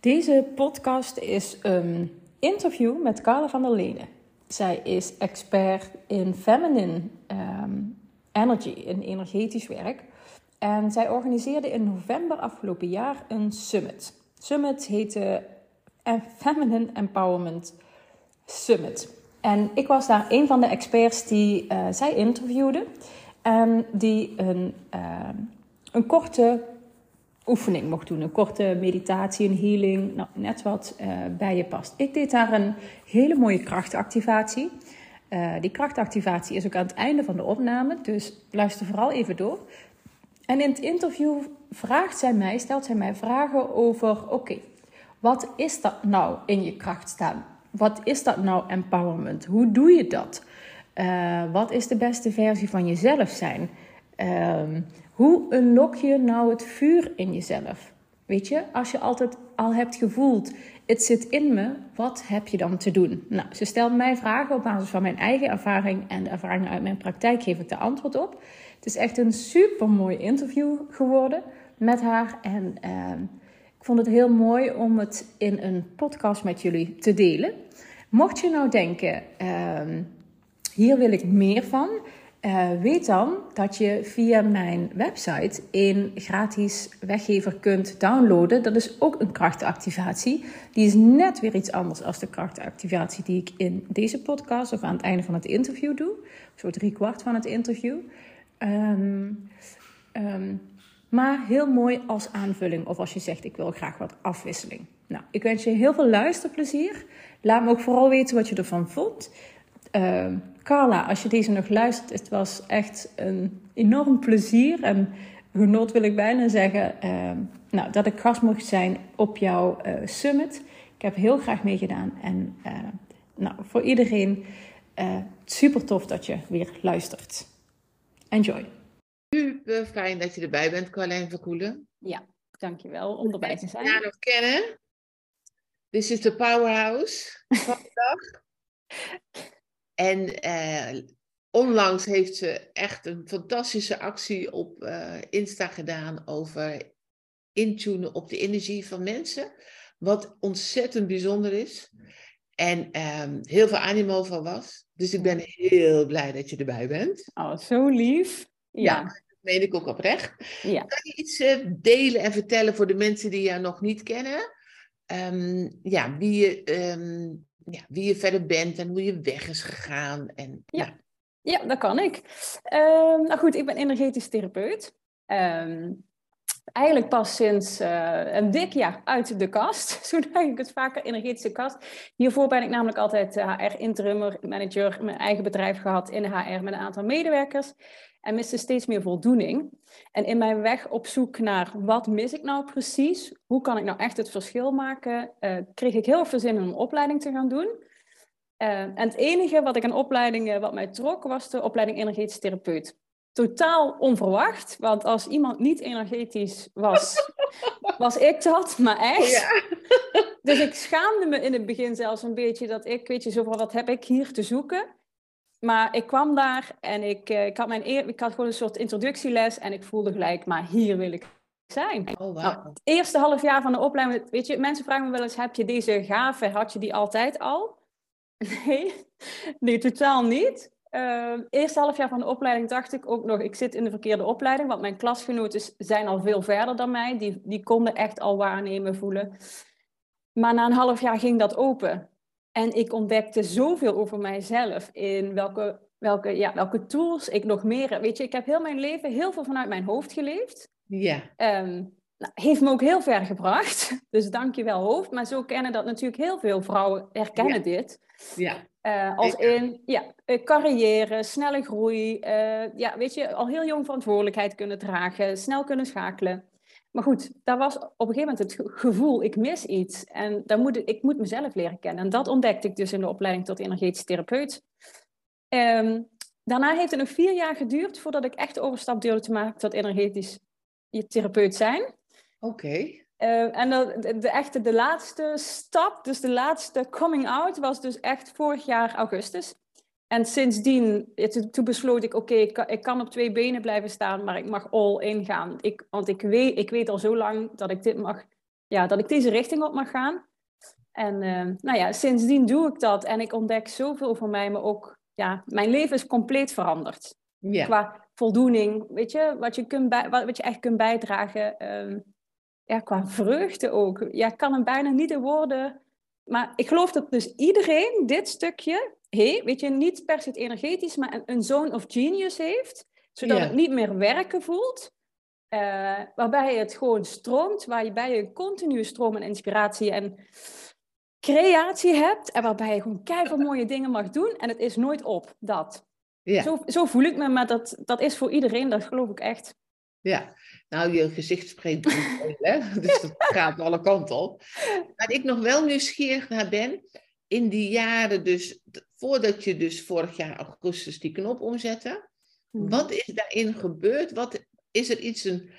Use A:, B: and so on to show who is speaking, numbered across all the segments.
A: Deze podcast is een interview met Carla van der Lenen. Zij is expert in feminine ehm, energy, in energetisch werk. En zij organiseerde in november afgelopen jaar een summit. Summit heette Feminine Empowerment Summit. En ik was daar een van de experts die uh, zij interviewde. En die een, uh, een korte oefening mocht doen. Een korte meditatie, een healing, nou, net wat uh, bij je past. Ik deed daar een hele mooie krachtactivatie. die krachtactivatie is ook aan het einde van de opname, dus luister vooral even door. En in het interview vraagt zij mij, stelt zij mij vragen over: oké, wat is dat nou in je kracht staan? Wat is dat nou empowerment? Hoe doe je dat? Uh, wat is de beste versie van jezelf zijn? Hoe unlock je nou het vuur in jezelf? Weet je, als je altijd al hebt gevoeld, het zit in me, wat heb je dan te doen? Nou, ze stelt mij vragen op basis van mijn eigen ervaring en de ervaringen uit mijn praktijk geef ik de antwoord op. Het is echt een super mooi interview geworden met haar en uh, ik vond het heel mooi om het in een podcast met jullie te delen. Mocht je nou denken, uh, hier wil ik meer van, uh, weet dan dat je via mijn website een gratis weggever kunt downloaden. Dat is ook een krachtactivatie. Die is net weer iets anders dan de krachtactivatie die ik in deze podcast of aan het einde van het interview doe. Zo drie kwart van het interview. Um, um, maar heel mooi als aanvulling of als je zegt ik wil graag wat afwisseling. Nou, ik wens je heel veel luisterplezier. Laat me ook vooral weten wat je ervan vond. Uh, Carla, als je deze nog luistert, het was echt een enorm plezier en genot wil ik bijna zeggen. Uh, nou, dat ik gast mocht zijn op jouw uh, summit. Ik heb heel graag meegedaan en uh, nou, voor iedereen super tof dat je weer luistert. Enjoy.
B: Super fijn dat je erbij bent, Carlijn Verkoelen.
A: Ja, dankjewel om erbij te zijn.
B: Ja, nog kennen. This is the powerhouse vandaag. en uh, onlangs heeft ze echt een fantastische actie op uh, Insta gedaan over intunen op de energie van mensen. Wat ontzettend bijzonder is. En um, heel veel animo van was. Dus ik ben heel blij dat je erbij bent.
A: Oh, zo lief.
B: Ja, dat meen ik ook oprecht. Ja. Kan je iets uh, delen en vertellen voor de mensen die jou nog niet kennen? Um, ja, wie je, um, ja, wie je verder bent en hoe je weg is gegaan. En,
A: ja. ja. Ja, dat kan ik. Um, nou goed, ik ben energetisch therapeut. eigenlijk pas sinds uh, een dik jaar uit de kast. Zo denk ik het vaker, energetische kast. Hiervoor ben ik namelijk altijd HR-interimmer, manager, mijn eigen bedrijf gehad in de HR met een aantal medewerkers en miste steeds meer voldoening. En in mijn weg op zoek naar wat mis ik nou precies, hoe kan ik nou echt het verschil maken, uh, kreeg ik heel veel zin in een opleiding te gaan doen. Uh, en het enige wat ik aan opleidingen wat mij trok, was de opleiding energetisch therapeut. Totaal onverwacht, want als iemand niet energetisch was, was ik dat, maar echt. Ja. Dus ik schaamde me in het begin zelfs een beetje dat ik, weet je, zo van wat heb ik hier te zoeken? Maar ik kwam daar en ik, uh, ik, had mijn eer, ik had gewoon een soort introductieles en ik voelde gelijk, maar hier wil ik zijn. Oh, wow. nou, het eerste half jaar van de opleiding, weet je, mensen vragen me wel eens, heb je deze gave, had je die altijd al? Nee, nee totaal niet. Uh, eerste half jaar van de opleiding dacht ik ook nog, ik zit in de verkeerde opleiding, want mijn klasgenoten zijn al veel verder dan mij. Die, die konden echt al waarnemen, voelen. Maar na een half jaar ging dat open. En ik ontdekte zoveel over mijzelf in welke, welke, ja, welke tools ik nog meer. Weet je, ik heb heel mijn leven heel veel vanuit mijn hoofd geleefd. Ja. Um, nou, heeft me ook heel ver gebracht. Dus dank je wel, hoofd. Maar zo kennen dat natuurlijk heel veel vrouwen herkennen dit. Ja. Uh, als in ja, eh, carrière, snelle groei. Uh, ja, weet je, al heel jong verantwoordelijkheid kunnen dragen, snel kunnen schakelen. Maar goed, daar was op een gegeven moment het gevoel, ik mis iets. En daar moet, ik moet mezelf leren kennen. En dat ontdekte ik dus in de opleiding tot energetisch therapeut. Um, daarna heeft het nog vier jaar geduurd voordat ik echt de overstap durfde te maken tot energetisch therapeut zijn.
B: Oké. Okay.
A: Uh, en de, de, echte, de laatste stap, dus de laatste coming out, was dus echt vorig jaar augustus. En sindsdien, toen besloot ik, oké, ik, ik, kan op twee benen blijven staan, maar ik mag all in gaan. Ik, want ik weet, ik weet al zo lang dat ik dit mag ja, dat ik deze richting op mag gaan. En uh, nou ja, sindsdien doe ik dat en ik ontdek zoveel van mij, maar ook, ja, mijn leven is compleet veranderd. Ja. Qua voldoening, weet je, wat je, kunt bij, wat, je echt kunt bijdragen. Um, ja, qua vreugde ook. Ja, ik kan hem bijna niet in woorden. Maar ik geloof dat dus iedereen dit stukje, hey, weet je, niet per se het energetisch, maar een, een zone of genius heeft, zodat het niet meer werken voelt. Uh, waarbij het gewoon stroomt, waarbij je een continue stroom en inspiratie en creatie hebt. En waarbij je gewoon keihard mooie dingen mag doen. En het is nooit op, dat. Ja. Zo, zo voel ik me, maar dat, dat is voor iedereen, dat geloof ik echt.
B: Ja, nou, je gezicht spreekt hè? dus dat gaat alle kanten op. Waar ik nog wel nieuwsgierig naar ben, in die jaren dus, voordat je dus vorig jaar augustus die knop omzette, mhm. wat is daarin gebeurd? Wat, is er iets, een,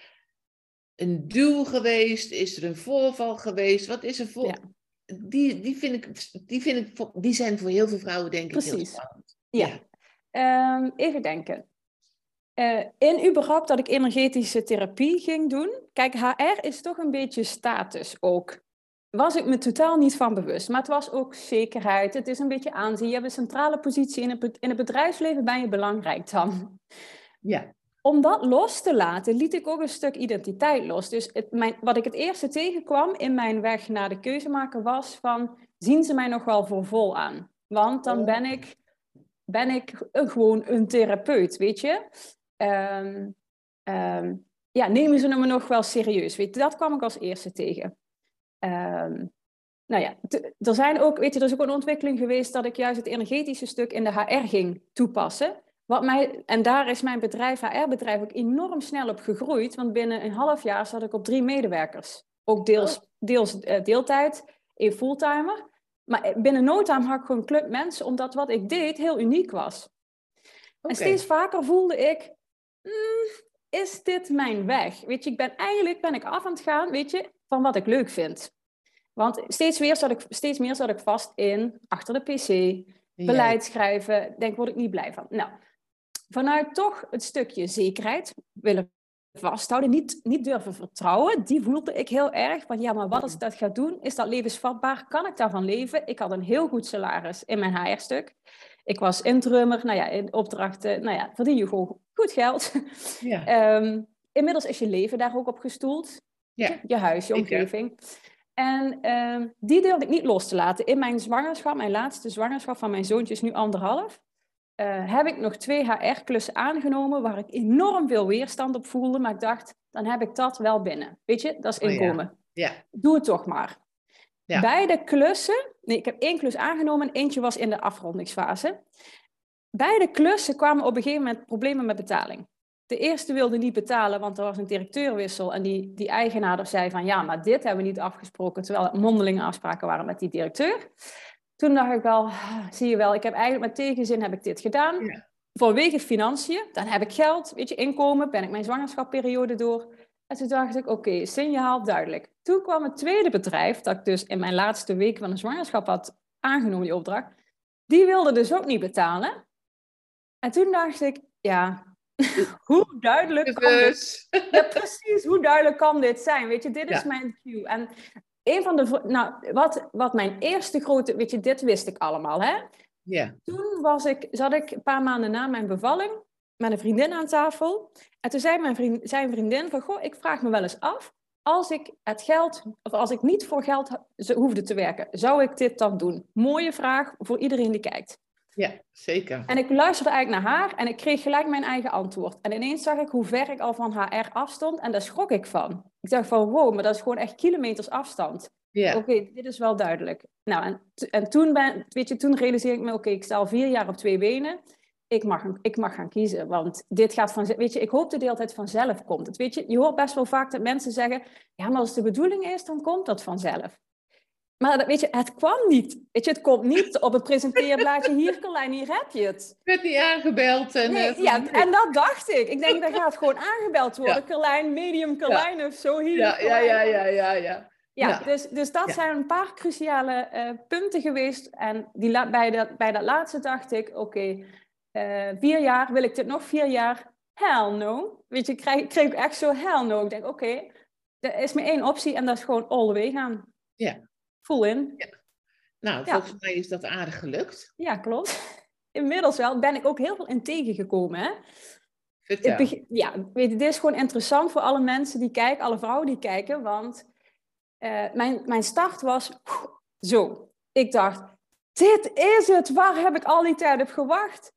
B: een duw geweest? Is er een voorval geweest? Wat is er voor... Die, die, vind ik, die, vind ik, die zijn voor heel veel vrouwen denk ik Precies. heel spannend.
A: Ja. Ehm, even denken. Uh, in überhaupt dat ik energetische therapie ging doen. Kijk, HR is toch een beetje status ook. Was ik me totaal niet van bewust. Maar het was ook zekerheid. Het is een beetje aanzien. Je hebt een centrale positie in het, in het bedrijfsleven. Ben je belangrijk dan?
B: Ja.
A: Om dat los te laten, liet ik ook een stuk identiteit los. Dus het, mijn, wat ik het eerste tegenkwam in mijn weg naar de keuzemaker was van... Zien ze mij nog wel voor vol aan? Want dan ben ik, ben ik gewoon een therapeut, weet je? um, um, ja, nemen ze me nog wel serieus? Weet je, dat kwam ik als eerste tegen. Um, nou ja, er zijn ook, weet je, er is ook een ontwikkeling geweest dat ik juist het energetische stuk in de HR ging toepassen. Wat mij, en daar is mijn bedrijf, HR-bedrijf, ook enorm snel op gegroeid. Want binnen een half jaar zat ik op drie medewerkers. Ook deels, oh. deels uh, deeltijd, een fulltimer. Maar binnen no time had ik gewoon een club mensen, omdat wat ik deed heel uniek was. En steeds vaker voelde ik, Mm, is dit mijn weg? Weet je, ik ben eigenlijk ben ik af aan het gaan, weet je, van wat ik leuk vind. Want steeds, weer zat ik, steeds meer zat ik vast in, achter de pc, beleid schrijven, denk, word ik niet blij van. Nou, vanuit toch het stukje zekerheid willen vasthouden, niet, niet durven vertrouwen, die voelde ik heel erg. Van ja, maar wat als ik dat ga doen? Is dat levensvatbaar? Kan ik daarvan leven? Ik had een heel goed salaris in mijn HR-stuk. Ik was intrummer, nou ja, in opdrachten, nou ja, verdien je gewoon goed geld. Ja. Ehm, inmiddels is je leven daar ook op gestoeld. Ja. Je huis, je omgeving. En uh, die durfde ik niet los te laten. In mijn zwangerschap, mijn laatste zwangerschap van mijn zoontje is nu anderhalf. Uh, heb ik nog twee HR-klussen aangenomen waar ik enorm veel weerstand op voelde. Maar ik dacht, dan heb ik dat wel binnen. Weet je, dat is oh inkomen.
B: ja.
A: Doe het toch maar. Ja. Beide klussen, nee, ik heb één klus aangenomen en eentje was in de afrondingsfase. Beide klussen kwamen op een gegeven moment problemen met betaling. De eerste wilde niet betalen, want er was een directeurwissel. En die, die eigenaar zei van, ja, maar dit hebben we niet afgesproken. Terwijl er mondelinge afspraken waren met die directeur. Toen dacht ik wel, ah, zie je wel, ik heb eigenlijk met tegenzin heb ik dit gedaan. Ja. Vanwege financiën, dan heb ik geld, weet je, inkomen, ben ik mijn zwangerschapperiode door. En toen dacht ik, oké, signaal duidelijk. Toen kwam het tweede bedrijf, dat ik dus in mijn laatste week van de zwangerschap had aangenomen, die opdracht. Die wilde dus ook niet betalen. En toen dacht ik, ja, hoe duidelijk kan dit... Ja, precies, hoe duidelijk kan dit zijn? Weet je, dit is mijn cue. En een van de... Nou, wat, wat mijn eerste grote... Weet je, dit wist ik allemaal, hè?
B: Ja.
A: Toen was ik, zat ik een paar maanden na mijn bevalling met een vriendin aan tafel. En toen zei mijn vriend, zijn vriendin van, goh, ik vraag me wel eens af, als ik het geld, of als ik niet voor geld hoefde te werken, zou ik dit dan doen? Mooie vraag voor iedereen die kijkt.
B: Ja, zeker.
A: En ik luisterde eigenlijk naar haar en ik kreeg gelijk mijn eigen antwoord. En ineens zag ik hoe ver ik al van HR afstond en daar schrok ik van. Ik dacht van, wow, maar dat is gewoon echt kilometers afstand. Ja. Oké, dit is wel duidelijk. Nou, en, en toen, ben, weet je, toen realiseerde ik me, oké, ik sta al vier jaar op twee benen ik mag, ik mag gaan kiezen. Want dit gaat van, weet je, ik hoop dat de hele tijd vanzelf komt. Het, weet je, je hoort best wel vaak dat mensen zeggen, ja, maar als de bedoeling is, dan komt dat vanzelf. Maar dat, weet je, het kwam niet. Weet je, het komt niet op het presenteerblaadje. Hier, Carlijn, hier heb je het.
B: Ik werd niet aangebeld. En,
A: nee, eh, ja, en dat dacht ik. Ik denk, dat gaat gewoon aangebeld worden. Ja. Carlijn, medium Carlijn of zo. Hier,
B: ja, ja, ja, ja, ja, ja.
A: Ja, dus, dus dat zijn een paar cruciale uh, punten geweest. En die bij, dat, bij dat laatste dacht ik, oké, uh, vier jaar, wil ik dit nog vier jaar? Hell no. Weet je, ik kreeg, kreeg echt zo hell no. Ik denk, oké, er is maar één optie en dat is gewoon all the way gaan.
B: Ja.
A: Full in.
B: Ja. Nou,
A: Ja.
B: volgens mij is dat aardig gelukt.
A: Ja, klopt. Inmiddels wel ben ik ook heel veel in tegengekomen. Hè? Begin- ja, weet je, dit is gewoon interessant voor alle mensen die kijken, alle vrouwen die kijken. Want eh, mijn, mijn start was zo. Ik dacht, dit is het. Waar heb ik al die tijd op gewacht?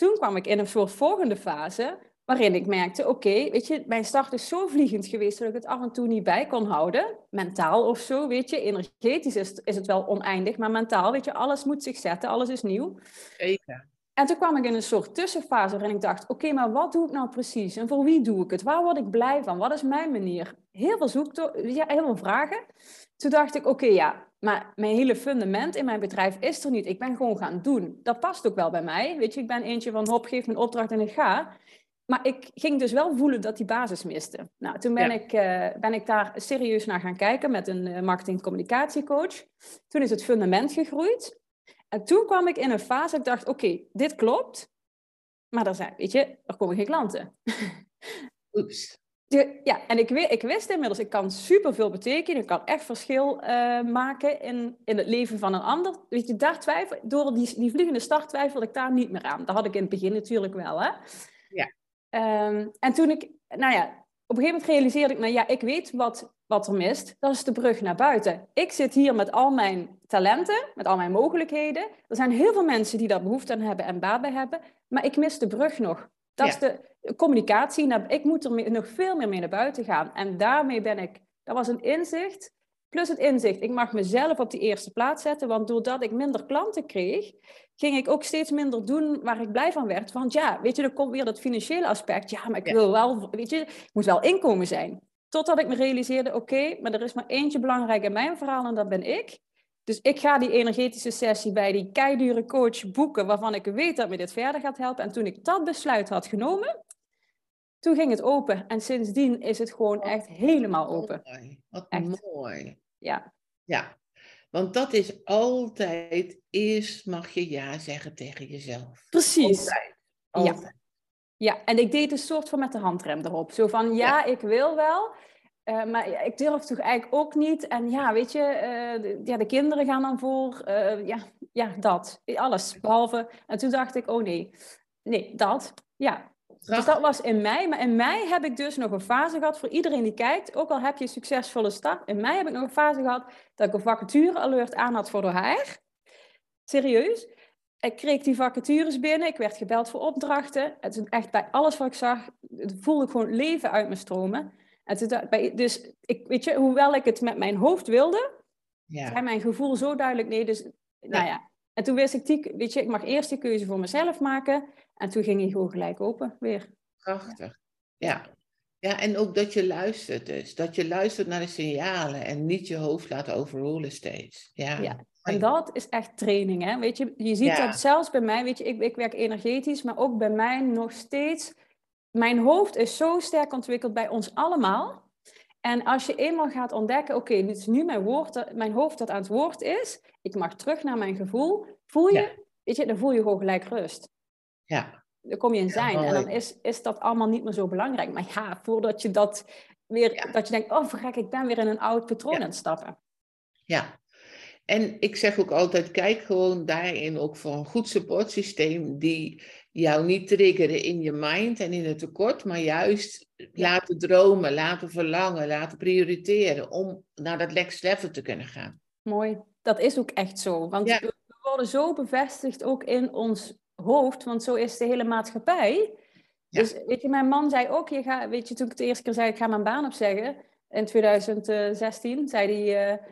A: Toen kwam ik in een soort volgende fase, waarin ik merkte, oké, weet je, mijn start is zo vliegend geweest dat ik het af en toe niet bij kon houden. Mentaal of zo, weet je. Energetisch is, is het wel oneindig, maar mentaal, weet je, alles moet zich zetten, alles is nieuw.
B: Zeker.
A: En toen kwam ik in een soort tussenfase waarin ik dacht: oké, maar wat doe ik nou precies? En voor wie doe ik het? Waar word ik blij van? Wat is mijn manier? Heel veel zoektocht, ja, heel veel vragen. Toen dacht ik: oké, ja, maar mijn hele fundament in mijn bedrijf is er niet. Ik ben gewoon gaan doen. Dat past ook wel bij mij. Weet je, ik ben eentje van hop, geef me een opdracht en ik ga. Maar ik ging dus wel voelen dat die basis miste. Nou, toen ben,
B: Ja.
A: ik, eh, ben ik daar serieus naar gaan kijken met een eh, marketing-communicatiecoach. Toen is het fundament gegroeid. En toen kwam ik in een fase, ik dacht, oké, dit klopt. Maar er zijn, weet je, er komen geen klanten.
B: Oeps.
A: Ja, en ik, ik wist inmiddels, ik kan superveel betekenen. Ik kan echt verschil eh, maken in, in het leven van een ander. Weet je, daar twijfel, door die, die vliegende start twijfelde ik daar niet meer aan. Dat had ik in het begin natuurlijk wel, hè.
B: Ja.
A: Ehm, en toen ik, nou ja, op een gegeven moment realiseerde ik me, ja, ik weet wat, wat er mist. Dat is de brug naar buiten. Ik zit hier met al mijn talenten, met al mijn mogelijkheden. Er zijn heel veel mensen die daar behoefte aan hebben en baat bij hebben. Maar ik mis de brug nog. Dat
B: Ja.
A: is de communicatie. Ik moet er nog veel meer mee naar buiten gaan. En daarmee ben ik, dat was een inzicht. Plus het inzicht, ik mag mezelf op die eerste plaats zetten. Want doordat ik minder klanten kreeg, ging ik ook steeds minder doen waar ik blij van werd. Want ja, weet je, dan komt weer dat financiële aspect. Ja, maar ik wil wel, weet je, het moet wel inkomen zijn. Totdat ik me realiseerde, oké, maar er is maar eentje belangrijk in mijn verhaal en dat ben ik. Dus ik ga die energetische sessie bij die keidure coach boeken, waarvan ik weet dat me dit verder gaat helpen. En toen ik dat besluit had genomen, toen ging het open. En sindsdien is het gewoon echt helemaal open.
B: Mooi. Wat
A: Echt.
B: mooi.
A: Ja,
B: Ja. Want dat is altijd, eerst mag je ja zeggen tegen jezelf.
A: precies.
B: Altijd.
A: Ja.
B: Altijd.
A: Ja, en ik deed een soort van met de handrem erop. Zo van, ja, ik wil wel, eh, maar ik durf toch eigenlijk ook niet. En ja, weet je, eh, de, ja, de kinderen gaan dan voor. eh, ja, ja, dat. Alles, behalve... En toen dacht ik, oh nee, nee, dat. Ja, dus dat was in mei. Maar in mei heb ik dus nog een fase gehad, voor iedereen die kijkt, ook al heb je een succesvolle start, in mei heb ik nog een fase gehad dat ik een vacature-alert aan had voor de HR. Serieus. Ik kreeg die vacatures binnen, ik werd gebeld voor opdrachten. Het is echt bij alles wat ik zag, het voelde ik gewoon leven uit me stromen. En toen dus ik, weet je, hoewel ik het met mijn hoofd wilde,
B: Ja.
A: zei mijn gevoel zo duidelijk nee. Dus, nou ja. En toen wist ik, die, weet je, ik mag eerst die keuze voor mezelf maken. En toen ging hij gewoon gelijk open weer.
B: Prachtig. Ja. Ja, en ook dat je luistert dus. Dat je luistert naar de signalen en niet je hoofd laat overrollen steeds. Ja.
A: Ja. En dat is echt training, hè? Weet je, je ziet
B: Ja.
A: dat zelfs bij mij, weet je, ik, ik werk energetisch, maar ook bij mij nog steeds. Mijn hoofd is zo sterk ontwikkeld bij ons allemaal. En als je eenmaal gaat ontdekken, oké, dit is nu mijn, woord, mijn hoofd dat aan het woord is, ik mag terug naar mijn gevoel, voel je,
B: Ja.
A: weet je, dan voel je gewoon gelijk rust.
B: Ja.
A: Dan kom je in
B: Ja,
A: zijn en dan is, is dat allemaal niet meer zo belangrijk. Maar ja, voordat je dat weer,
B: Ja.
A: dat je denkt, oh verrek, ik ben weer in een oud patroon aan het stappen.
B: Ja. En ik zeg ook altijd, kijk gewoon daarin ook voor een goed supportsysteem die jou niet triggeren in je mind en in het tekort, maar juist laten dromen, laten verlangen, laten prioriteren om naar dat next level te kunnen gaan.
A: Mooi. Dat is ook echt zo. Want
B: Ja.
A: we worden zo bevestigd ook in ons hoofd, want zo is de hele maatschappij.
B: Ja.
A: Dus weet je, mijn man zei ook, je gaat, weet je, toen ik de eerste keer zei, ik ga mijn baan opzeggen, in 2016, zei hij, eh,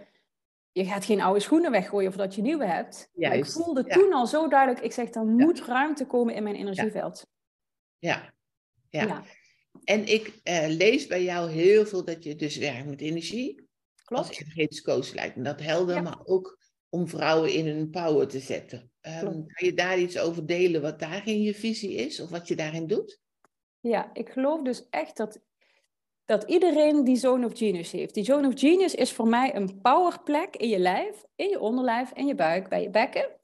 A: je gaat geen oude schoenen weggooien voordat je nieuwe hebt. Ik voelde
B: ja.
A: toen al zo duidelijk, ik zeg, er
B: Ja.
A: moet ruimte komen in mijn energieveld.
B: Ja. Ja. En ik eh, lees bij jou heel veel dat je dus werkt met energie. Als
A: klopt.
B: energetisch coach En dat helder, maar ook om vrouwen in hun power te zetten. Ehm, kan je daar iets over delen wat daarin je visie is of wat je daarin doet?
A: Ja, ik geloof dus echt dat, dat iedereen die Zone of Genius heeft. Die Zone of Genius is voor mij een powerplek in je lijf, in je onderlijf, in je buik, bij je bekken.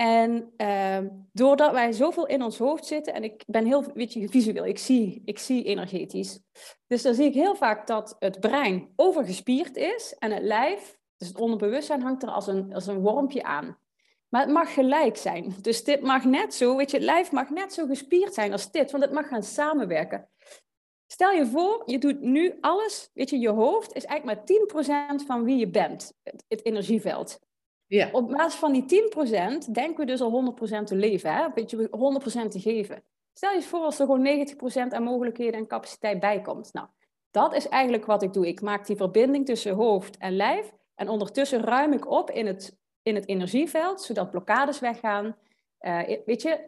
A: En ehm, doordat wij zoveel in ons hoofd zitten, en ik ben heel weet je, visueel, ik zie, ik zie energetisch. Dus dan zie ik heel vaak dat het brein overgespierd is en het lijf, dus het onderbewustzijn, hangt er als een, als een wormpje aan. Maar het mag gelijk zijn. Dus dit mag net zo, weet je, het lijf mag net zo gespierd zijn als dit, want het mag gaan samenwerken. Stel je voor, je doet nu alles, weet je, je hoofd is eigenlijk maar 10% van wie je bent, het, het energieveld. Ja. Op basis van die 10% denken we dus al 100% te leven, hè? Weet je, 100% te geven. Stel je voor als er gewoon 90% aan mogelijkheden en capaciteit bij komt. Nou, dat is eigenlijk wat ik doe. Ik maak die verbinding tussen hoofd en lijf. En ondertussen ruim ik op in het, in het energieveld, zodat blokkades weggaan. Uh, weet je,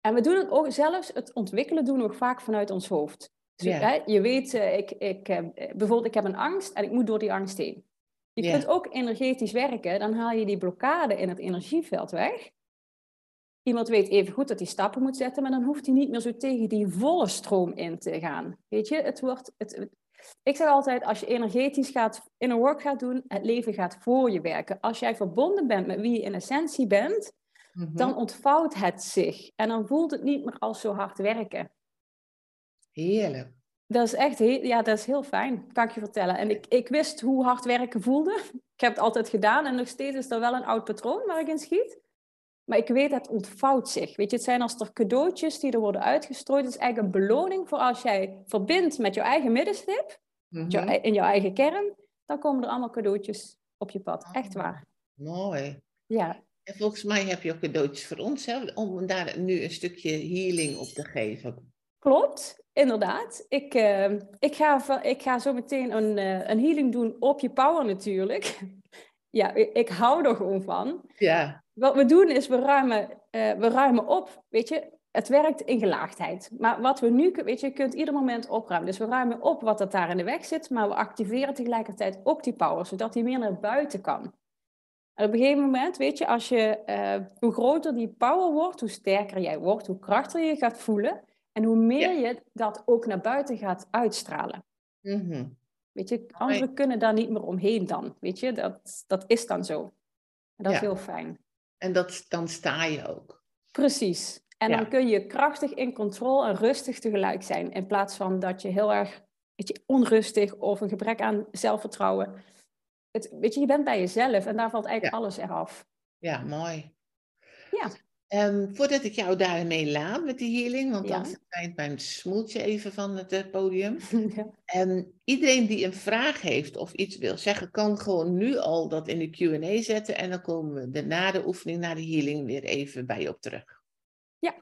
A: en we doen het ook zelfs, het ontwikkelen doen we ook vaak vanuit ons hoofd. Dus, hè, je weet, uh, ik, ik, uh, bijvoorbeeld ik heb een angst en ik moet door die angst heen. Je kunt ook energetisch werken, dan haal je die blokkade in het energieveld weg. Iemand weet even goed dat hij stappen moet zetten, maar dan hoeft hij niet meer zo tegen die volle stroom in te gaan. Weet je, het wordt. Het, ik zeg altijd, als je energetisch gaat, in een work gaat doen, het leven gaat voor je werken. Als jij verbonden bent met wie je in essentie bent, mhm. dan ontvouwt het zich. En dan voelt het niet meer als zo hard werken.
B: Heerlijk.
A: Dat is echt heel, ja, dat is heel fijn, kan ik je vertellen. En ik, ik wist hoe hard werken voelde. Ik heb het altijd gedaan en nog steeds is er wel een oud patroon waar ik in schiet. Maar ik weet, het ontvouwt zich. Weet je, het zijn als er cadeautjes die er worden uitgestrooid. Het is eigenlijk een beloning voor als jij verbindt met jouw eigen middenstip, mhm. in jouw eigen kern. Dan komen er allemaal cadeautjes op je pad. Echt ah, waar.
B: Mooi.
A: Ja.
B: En volgens mij heb je ook cadeautjes voor ons, hè, om daar nu een stukje healing op te geven.
A: Klopt, inderdaad. Ik, uh, ik, ga, ik ga zo meteen een, uh, een healing doen op je power natuurlijk. ja, ik, ik, hou er gewoon van.
B: Ja.
A: Wat we doen is, we ruimen, uh, we ruimen op, weet je. Het werkt in gelaagdheid. Maar wat we nu, weet je, je kunt ieder moment opruimen. Dus we ruimen op wat er daar in de weg zit, maar we activeren tegelijkertijd ook die power, zodat die meer naar buiten kan. En op een gegeven moment, weet je, als je, hoe groter die power wordt, hoe sterker jij wordt, hoe krachtiger je gaat voelen, en hoe meer je dat ook naar buiten gaat uitstralen. Mhm. Weet je, anderen kunnen daar niet meer omheen dan. Weet je, dat, dat is dan zo. En dat is heel fijn.
B: En dat, dan sta je ook.
A: Precies. En dan kun je krachtig in controle en rustig tegelijk zijn. In plaats van dat je heel erg weet je, onrustig of een gebrek aan zelfvertrouwen. Het, weet je, je bent bij jezelf en daar valt eigenlijk alles eraf.
B: Ja, mooi. Um, voordat ik jou daarmee laat met die healing, want dan schijnt mijn smoeltje even van het uh, podium. Ja. Um, iedereen die een vraag heeft of iets wil zeggen, kan gewoon nu al dat in de QA zetten. En dan komen we de, na de oefening, na de healing, weer even bij je op terug.
A: Ja.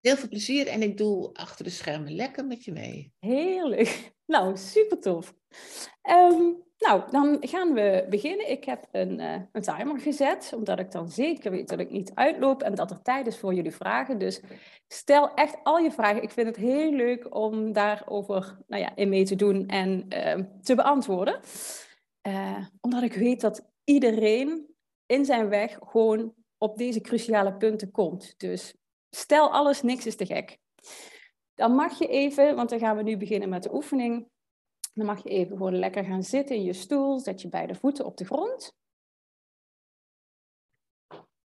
B: Heel veel plezier en ik doe achter de schermen lekker met je mee.
A: Heerlijk. Nou, super tof. Um, nou, dan gaan we beginnen. Ik heb een, uh, een, timer gezet, omdat ik dan zeker weet dat ik niet uitloop en dat er tijd is voor jullie vragen. Dus stel echt al je vragen. Ik vind het heel leuk om daarover nou ja, in mee te doen en uh, te beantwoorden. Uh, omdat ik weet dat iedereen in zijn weg gewoon op deze cruciale punten komt. Dus stel alles, niks is te gek. Dan mag je even, want dan gaan we nu beginnen met de oefening dan mag je even gewoon lekker gaan zitten in je stoel. Zet je beide voeten op de grond.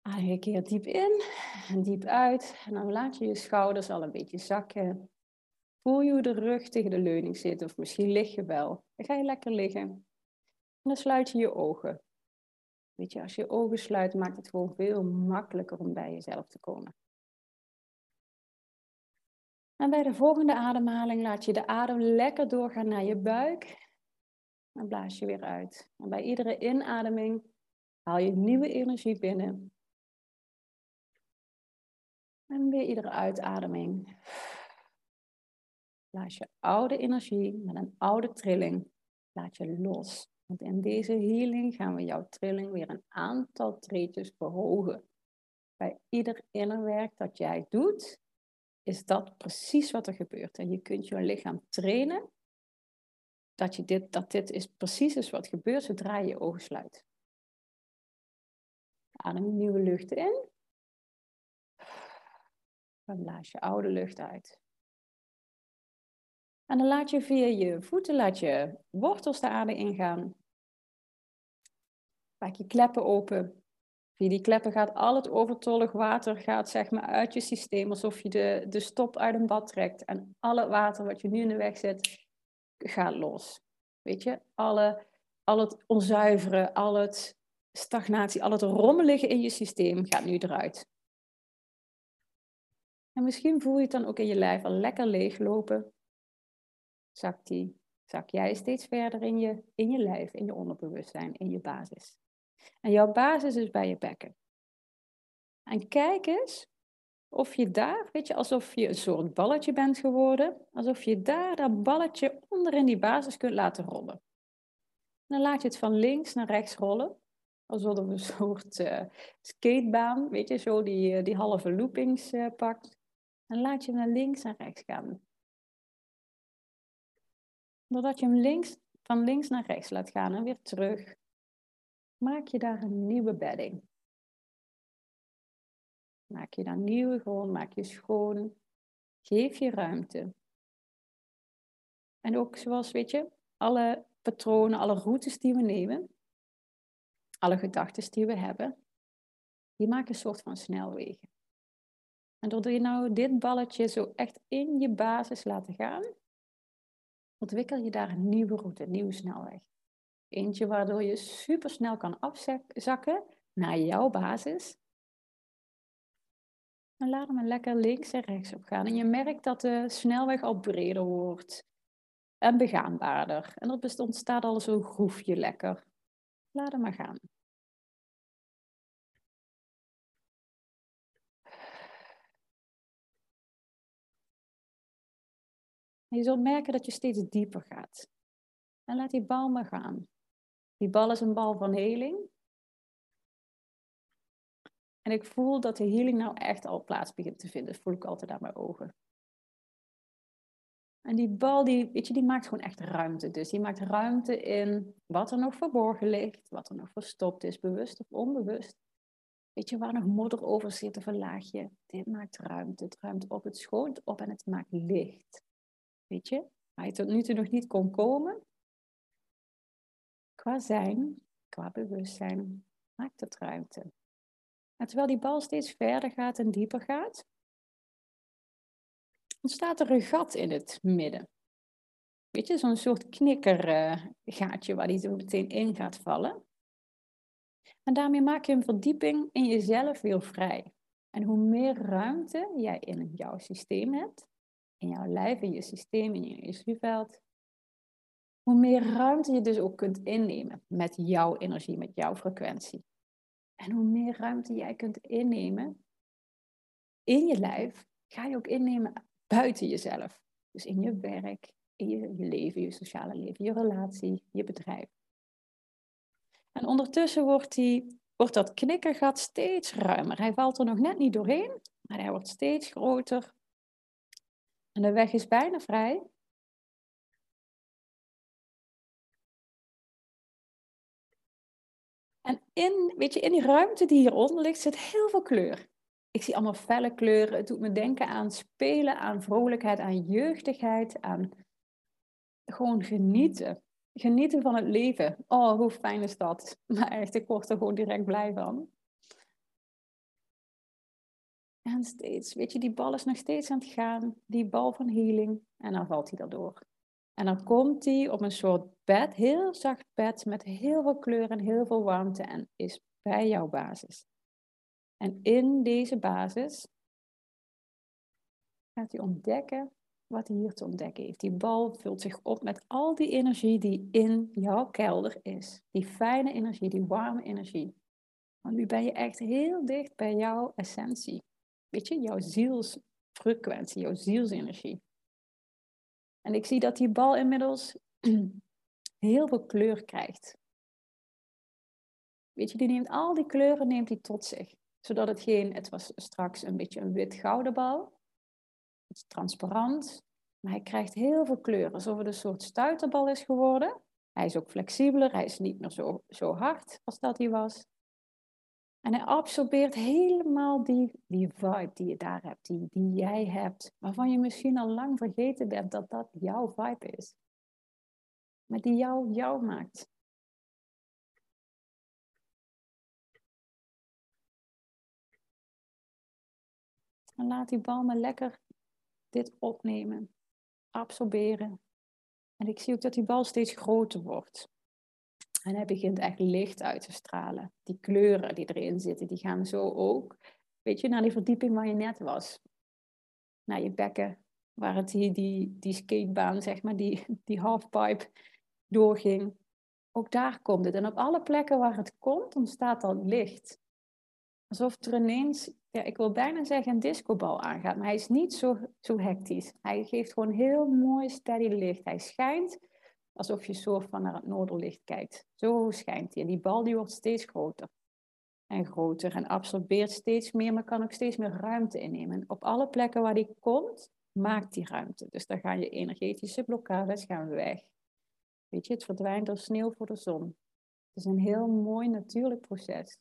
A: Adem een keer diep in en diep uit. En dan laat je je schouders al een beetje zakken. Voel je de rug tegen de leuning zit, of misschien lig je wel. Dan ga je lekker liggen. En dan sluit je je ogen. Weet je, als je je ogen sluit, maakt het gewoon veel makkelijker om bij jezelf te komen. En bij de volgende ademhaling laat je de adem lekker doorgaan naar je buik. En blaas je weer uit. En bij iedere inademing haal je nieuwe energie binnen. En weer iedere uitademing. Blaas je oude energie met een oude trilling. Laat je los. Want in deze healing gaan we jouw trilling weer een aantal treetjes verhogen. Bij ieder innerwerk dat jij doet, is dat precies wat er gebeurt. En je kunt je lichaam trainen dat, je dit, dat dit is precies is wat gebeurt zodra je je ogen sluit. Adem nieuwe lucht in. Dan blaas je oude lucht uit. En dan laat je via je voeten, laat je wortels de aarde ingaan. Maak je kleppen open. Die kleppen gaat al het overtollig water gaat, zeg maar, uit je systeem, alsof je de, de stop uit een bad trekt. En alle water wat je nu in de weg zit, gaat los. Weet je, alle, al het onzuivere, al het stagnatie, al het rommelige in je systeem gaat nu eruit. En misschien voel je het dan ook in je lijf al lekker leeglopen. Zakt die, zak jij steeds verder in je, in je lijf, in je onderbewustzijn, in je basis. En jouw basis is bij je bekken. En kijk eens of je daar, weet je, alsof je een soort balletje bent geworden, alsof je daar dat balletje onder in die basis kunt laten rollen. dan laat je het van links naar rechts rollen, alsof een soort uh, skatebaan, weet je, zo die, eh, die halve loopings uh, pakt. En laat je hem naar links en rechts gaan. Doordat je hem links, van links naar rechts laat gaan en weer terug, maak je daar een nieuwe bedding. Maak je daar nieuwe gewoon, maak je schoon. Geef je ruimte. En ook zoals, weet je, alle patronen, alle routes die we nemen, alle gedachten die we hebben, die maken een soort van snelwegen. En doordat je nou dit balletje zo echt in je basis laten gaan, ontwikkel je daar een nieuwe route, een nieuwe snelweg. Eentje waardoor je super snel kan afzakken naar jouw basis. En laat hem lekker links en rechts op gaan. En je merkt dat de snelweg al breder wordt en begaanbaarder. En er ontstaat al zo'n groefje lekker. Laat hem maar gaan. je zult merken dat je steeds dieper gaat. En laat die bal maar gaan. Die bal is een bal van heling. En ik voel dat de healing nou echt al plaats begint te vinden. Dat voel ik altijd aan mijn ogen. En die bal, die, weet je, die maakt gewoon echt ruimte. Dus die maakt ruimte in wat er nog verborgen ligt, wat er nog verstopt is, bewust of onbewust. Weet je, waar nog modder over zit of een laagje. Dit maakt ruimte. Het ruimt op, het schoont op en het maakt licht. Weet je, waar je tot nu toe nog niet kon komen. Qua zijn, qua bewustzijn, maakt het ruimte. Terwijl die bal steeds verder gaat en dieper gaat, ontstaat er een gat in het midden. Weet je, zo'n soort knikkergaatje waar die zo meteen in gaat vallen. En daarmee maak je een verdieping in jezelf weer vrij. En hoe meer ruimte jij in jouw systeem hebt, in jouw lijf, in je systeem, in je energieveld, hoe meer ruimte je dus ook kunt innemen met jouw energie, met jouw frequentie. En hoe meer ruimte jij kunt innemen in je lijf, ga je ook innemen buiten jezelf. Dus in je werk, in je, leven, je sociale leven, je relatie, je bedrijf. En ondertussen wordt, die, wordt dat knikkergat steeds ruimer. Hij valt er nog net niet doorheen, maar hij wordt steeds groter. En de weg is bijna vrij. In, weet je, in die ruimte die hieronder ligt, zit heel veel kleur. Ik zie allemaal felle kleuren. Het doet me denken aan spelen, aan vrolijkheid, aan jeugdigheid, aan gewoon genieten. Genieten van het leven. Oh, hoe fijn is dat? Maar echt, ik word er gewoon direct blij van. En steeds, weet je, die bal is nog steeds aan het gaan. Die bal van healing. En dan valt hij daardoor. En dan komt hij op een soort bed, heel zacht bed, met heel veel kleur en heel veel warmte. En is bij jouw basis. En in deze basis gaat hij ontdekken wat hij hier te ontdekken heeft. Die bal vult zich op met al die energie die in jouw kelder is. Die fijne energie, die warme energie. Want nu ben je echt heel dicht bij jouw essentie. Weet je, jouw zielsfrequentie, jouw zielsenergie. En ik zie dat die bal inmiddels heel veel kleur krijgt. Weet je, die neemt al die kleuren neemt hij tot zich. Zodat het geen, het was straks een beetje een wit-gouden bal. Het is transparant. Maar hij krijgt heel veel kleuren, alsof het een soort stuiterbal is geworden. Hij is ook flexibeler, hij is niet meer zo, zo hard als dat hij was. En hij absorbeert helemaal die, die vibe die je daar hebt, die, die jij hebt, waarvan je misschien al lang vergeten bent dat dat jouw vibe is. Maar die jou jou maakt. En laat die bal me lekker dit opnemen, absorberen. En ik zie ook dat die bal steeds groter wordt. En hij begint echt licht uit te stralen. Die kleuren die erin zitten, die gaan zo ook, weet je, naar die verdieping waar je net was. Naar je bekken, waar het die, die, die skatebaan, zeg maar, die, die halfpipe doorging. Ook daar komt het. En op alle plekken waar het komt, ontstaat dan licht. Alsof er ineens, ja, ik wil bijna zeggen, een discobal aangaat. Maar hij is niet zo, zo hectisch. Hij geeft gewoon heel mooi steady licht. Hij schijnt alsof je soort van naar het noorderlicht kijkt. Zo schijnt hij. En die bal die wordt steeds groter en groter en absorbeert steeds meer, maar kan ook steeds meer ruimte innemen. Op alle plekken waar die komt, maakt die ruimte. Dus dan gaan je energetische blokkades gaan weg. Weet je, het verdwijnt als sneeuw voor de zon. Het is een heel mooi natuurlijk proces.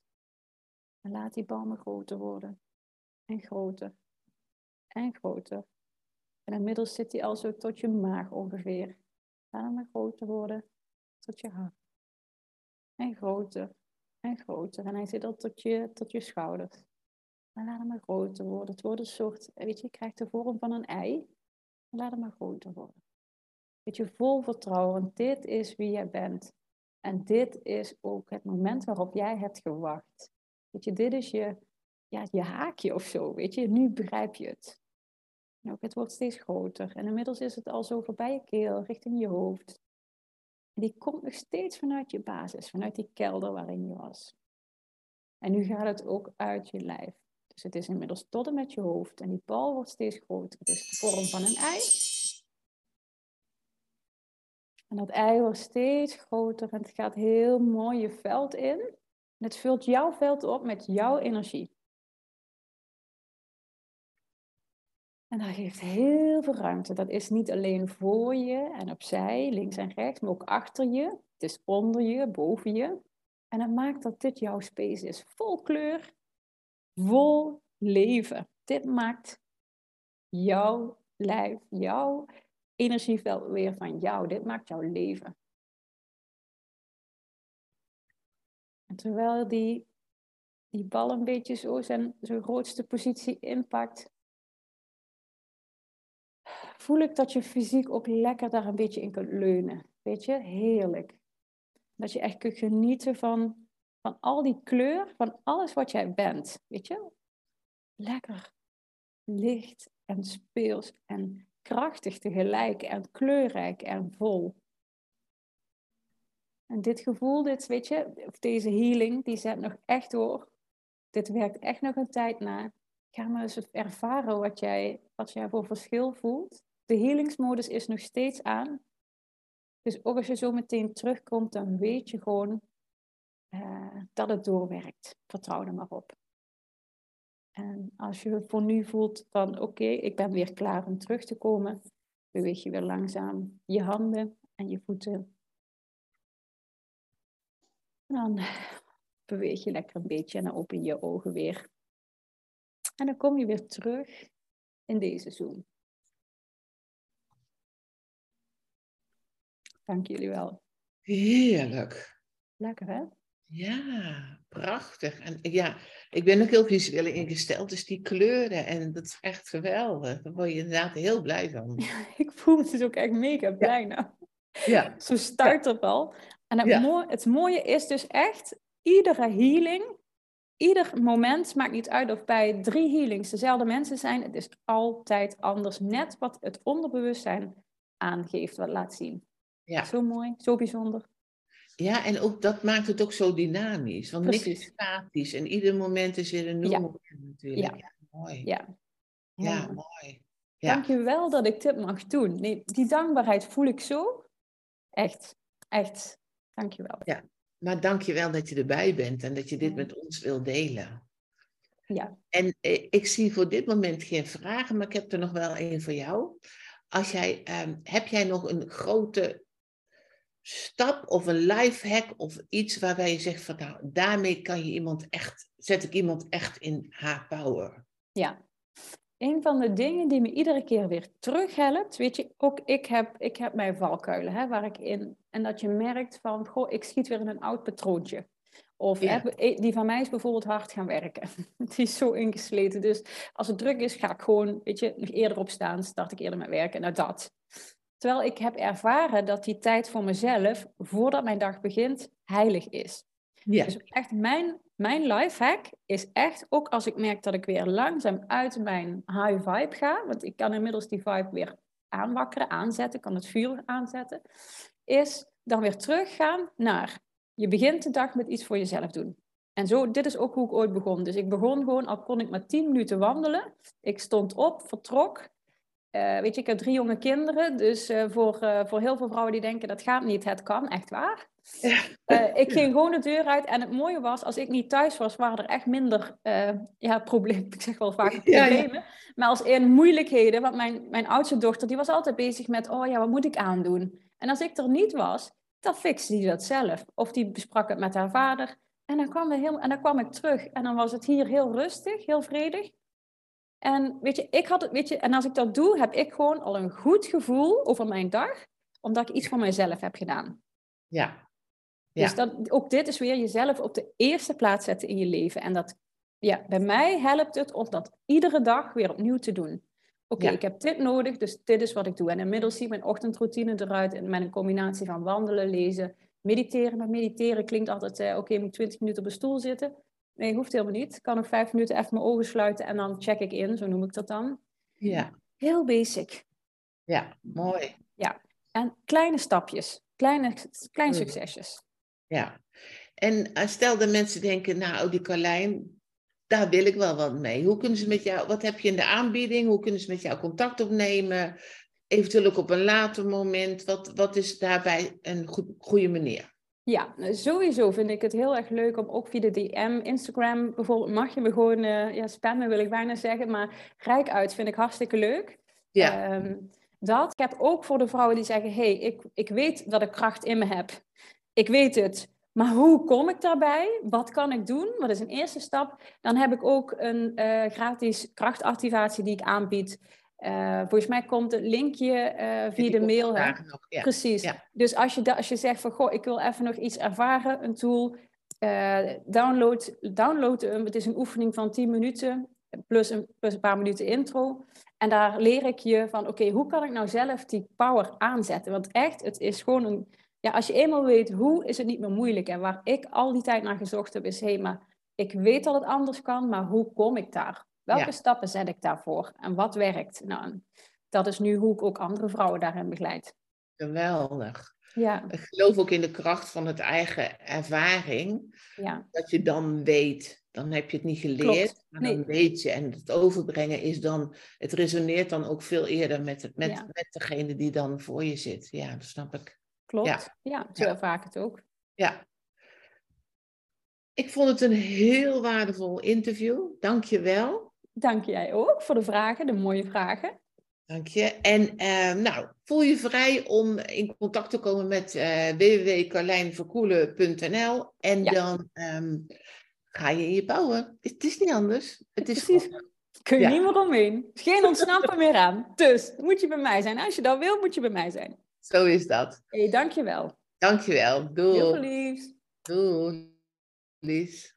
A: En laat die balmen groter worden. En groter. En groter. En inmiddels zit hij al zo tot je maag ongeveer. Laat hem maar groter worden. Tot je hart. En groter. En groter. En hij zit al tot je, tot je schouders. En laat hem maar groter worden. Het wordt een soort, weet je, krijgt de vorm van een ei. Laat hem maar groter worden. Weet je, vol vertrouwen. Dit is wie jij bent. En dit is ook het moment waarop jij hebt gewacht. Weet je, dit is je, ja, je haakje of zo. Weet je, nu begrijp je het. Ook het wordt steeds groter. En inmiddels is het al zo voorbij je keel, richting je hoofd. En die komt nog steeds vanuit je basis, vanuit die kelder waarin je was. En nu gaat het ook uit je lijf. Dus het is inmiddels tot en met je hoofd. En die bal wordt steeds groter. Het is de vorm van een ei. En dat ei wordt steeds groter en het gaat heel mooi je veld in. Het vult jouw veld op met jouw energie. En dat geeft heel veel ruimte. Dat is niet alleen voor je en opzij, links en rechts, maar ook achter je. Het is onder je, boven je. En dat maakt dat dit jouw space is. Vol kleur, vol leven. Dit maakt jouw lijf, jouw energieveld weer van jou. Dit maakt jouw leven. En terwijl die, die bal een beetje zo zijn, zijn grootste positie inpakt, voel ik dat je fysiek ook lekker daar een beetje in kunt leunen. Weet je, heerlijk. Dat je echt kunt genieten van, van al die kleur, van alles wat jij bent. Weet je, lekker licht en speels en krachtig tegelijk en kleurrijk en vol. En dit gevoel, dit, weet je, of deze healing, die zet nog echt door. Dit werkt echt nog een tijd na. Ga maar eens ervaren wat jij, wat jij voor verschil voelt. De healingsmodus is nog steeds aan. Dus ook als je zo meteen terugkomt, dan weet je gewoon uh, dat het doorwerkt. Vertrouw er maar op. En als je voor nu voelt van oké, ik ben weer klaar om terug te komen, beweeg je weer langzaam je handen en je voeten. En dan beweeg je lekker een beetje en dan open je je ogen weer. En dan kom je weer terug in deze zoom. Dank jullie wel.
B: Heerlijk.
A: Lekker hè?
B: Ja, prachtig. En ja, ik ben ook heel visueel ingesteld, dus die kleuren en dat is echt geweldig. Daar word je inderdaad heel blij van.
A: ik voel me dus ook echt mega blij nou.
B: Ja.
A: Zo start het al. En het, mooie, het mooie is dus echt, iedere healing, ieder moment, maakt niet uit of bij drie healings dezelfde mensen zijn, het is altijd anders. Net wat het onderbewustzijn aangeeft, wat laat zien. Ja. Zo mooi, zo bijzonder.
B: Ja, en ook dat maakt het ook zo dynamisch. Want niks is statisch. En ieder moment is weer een nieuw moment natuurlijk. Ja. mooi.
A: Ja,
B: ja mooi.
A: Ja. Dank je wel dat ik dit mag doen. Nee, die dankbaarheid voel ik zo. Echt, echt. Dank je wel.
B: Ja, maar dank je wel dat je erbij bent en dat je dit met ons wil delen.
A: Ja.
B: En eh, ik zie voor dit moment geen vragen, maar ik heb er nog wel één voor jou. Als jij, ehm, heb jij nog een grote stap of een life hack of iets waarbij je zegt van nou, daarmee kan je iemand echt, zet ik iemand echt in haar power.
A: Ja, een van de dingen die me iedere keer weer terughelpt, weet je, ook ik heb, ik heb mijn valkuilen hè, waar ik in, en dat je merkt van, goh, ik schiet weer in een oud patroontje. Of die van mij is bijvoorbeeld hard gaan werken. die is zo ingesleten. Dus als het druk is, ga ik gewoon weet je, nog eerder opstaan. Start ik eerder met werken. Nou, dat. Terwijl ik heb ervaren dat die tijd voor mezelf, voordat mijn dag begint, heilig is. Ja. Dus echt mijn, mijn life hack is echt, ook als ik merk dat ik weer langzaam uit mijn high vibe ga, want ik kan inmiddels die vibe weer aanwakkeren, aanzetten, kan het vuur aanzetten, is dan weer teruggaan naar, je begint de dag met iets voor jezelf doen. En zo, dit is ook hoe ik ooit begon. Dus ik begon gewoon, al kon ik maar tien minuten wandelen. Ik stond op, vertrok. Uh, weet je, ik heb drie jonge kinderen. Dus uh, voor, uh, voor heel veel vrouwen die denken dat gaat niet, het kan, echt waar. Ja. ik ging gewoon de deur uit. En het mooie was, als ik niet thuis was, waren er echt minder ja, problemen. Ik zeg wel vaak problemen. Ja, maar als in moeilijkheden. Want mijn, mijn oudste dochter, die was altijd bezig met, oh ja, wat moet ik aandoen? En als ik er niet was, dan fixte die dat zelf. Of die besprak het met haar vader. En dan, kwam we heel, en dan kwam ik terug. En dan was het hier heel rustig, heel vredig. En weet je, ik had het, weet je, en als ik dat doe, heb ik gewoon al een goed gevoel over mijn dag, omdat ik iets voor mijzelf heb gedaan.
B: Ja.
A: ja. Dus dat, ook dit is weer jezelf op de eerste plaats zetten in je leven. En dat, ja, bij mij helpt het om dat iedere dag weer opnieuw te doen. Oké, ik heb dit nodig, dus dit is wat ik doe. En inmiddels ziet mijn ochtendroutine eruit met een combinatie van wandelen, lezen, mediteren. Maar mediteren klinkt altijd, eh, oké, moet 20 minuten op een stoel zitten. Nee, hoeft helemaal niet. Ik kan ook vijf minuten even mijn ogen sluiten en dan check ik in, zo noem ik dat dan.
B: Ja.
A: Heel basic.
B: Ja, mooi.
A: Ja, en kleine stapjes, kleine, kleine succesjes.
B: Ja, en eh, stel dat mensen denken, nou, die Carlijn, daar wil ik wel wat mee. Hoe kunnen ze met jou, wat heb je in de aanbieding? Hoe kunnen ze met jou contact opnemen? Eventueel ook op een later moment. Wat, wat is daarbij een goed, goede manier?
A: Ja, sowieso vind ik het heel erg leuk om ook via de DM, Instagram bijvoorbeeld, mag je me gewoon uh, ja, spammen, wil ik bijna zeggen, maar rijk uit vind ik hartstikke leuk.
B: Ja. Um,
A: dat. Ik heb ook voor de vrouwen die zeggen, hey, ik, ik weet dat ik kracht in me heb. Ik weet het. Maar hoe kom ik daarbij? Wat kan ik doen? Wat is een eerste stap? Dan heb ik ook een uh, gratis krachtactivatie die ik aanbied. Uh, volgens mij komt het linkje uh, via de mail. Hè? Nog, ja. Precies. Dus als je, als je zegt van, goh, ik wil even nog iets ervaren, een tool, uh, download, download hem. Het is een oefening van 10 minuten, plus een, plus een paar minuten intro. En daar leer ik je van, oké, hoe kan ik nou zelf die power aanzetten? Want echt, het is gewoon een... Ja, als je eenmaal weet hoe, is het niet meer moeilijk. En waar ik al die tijd naar gezocht heb, is, hé, hey, maar ik weet dat het anders kan, maar hoe kom ik daar? Welke stappen zet ik daarvoor en wat werkt? Nou, dat is nu hoe ik ook andere vrouwen daarin begeleid.
B: Geweldig.
A: Ja.
B: Ik geloof ook in de kracht van het eigen ervaring.
A: Ja.
B: Dat je dan weet, dan heb je het niet geleerd, maar dan weet je. En het overbrengen is dan, het resoneert dan ook veel eerder met, met, met degene die dan voor je zit. Ja, dat snap ik.
A: Klopt, ja, ja zo ervaar ik het ook.
B: Ja. Ik vond het een heel waardevol interview. Dank je wel.
A: Dank jij ook voor de vragen, de mooie vragen.
B: Dank je. En uh, nou, voel je vrij om in contact te komen met uh, www.carlijnverkoelen.nl en dan um, ga je in je bouwen. Het is niet anders. Het is
A: Precies. Kun je ja. niet meer omheen. Geen ontsnappen meer aan. Dus moet je bij mij zijn. Als je dat wil, moet je bij mij zijn.
B: Zo is dat.
A: Hé, hey, dankjewel.
B: Dankjewel. Doei.
A: Heel liefs.
B: Doei. Lies.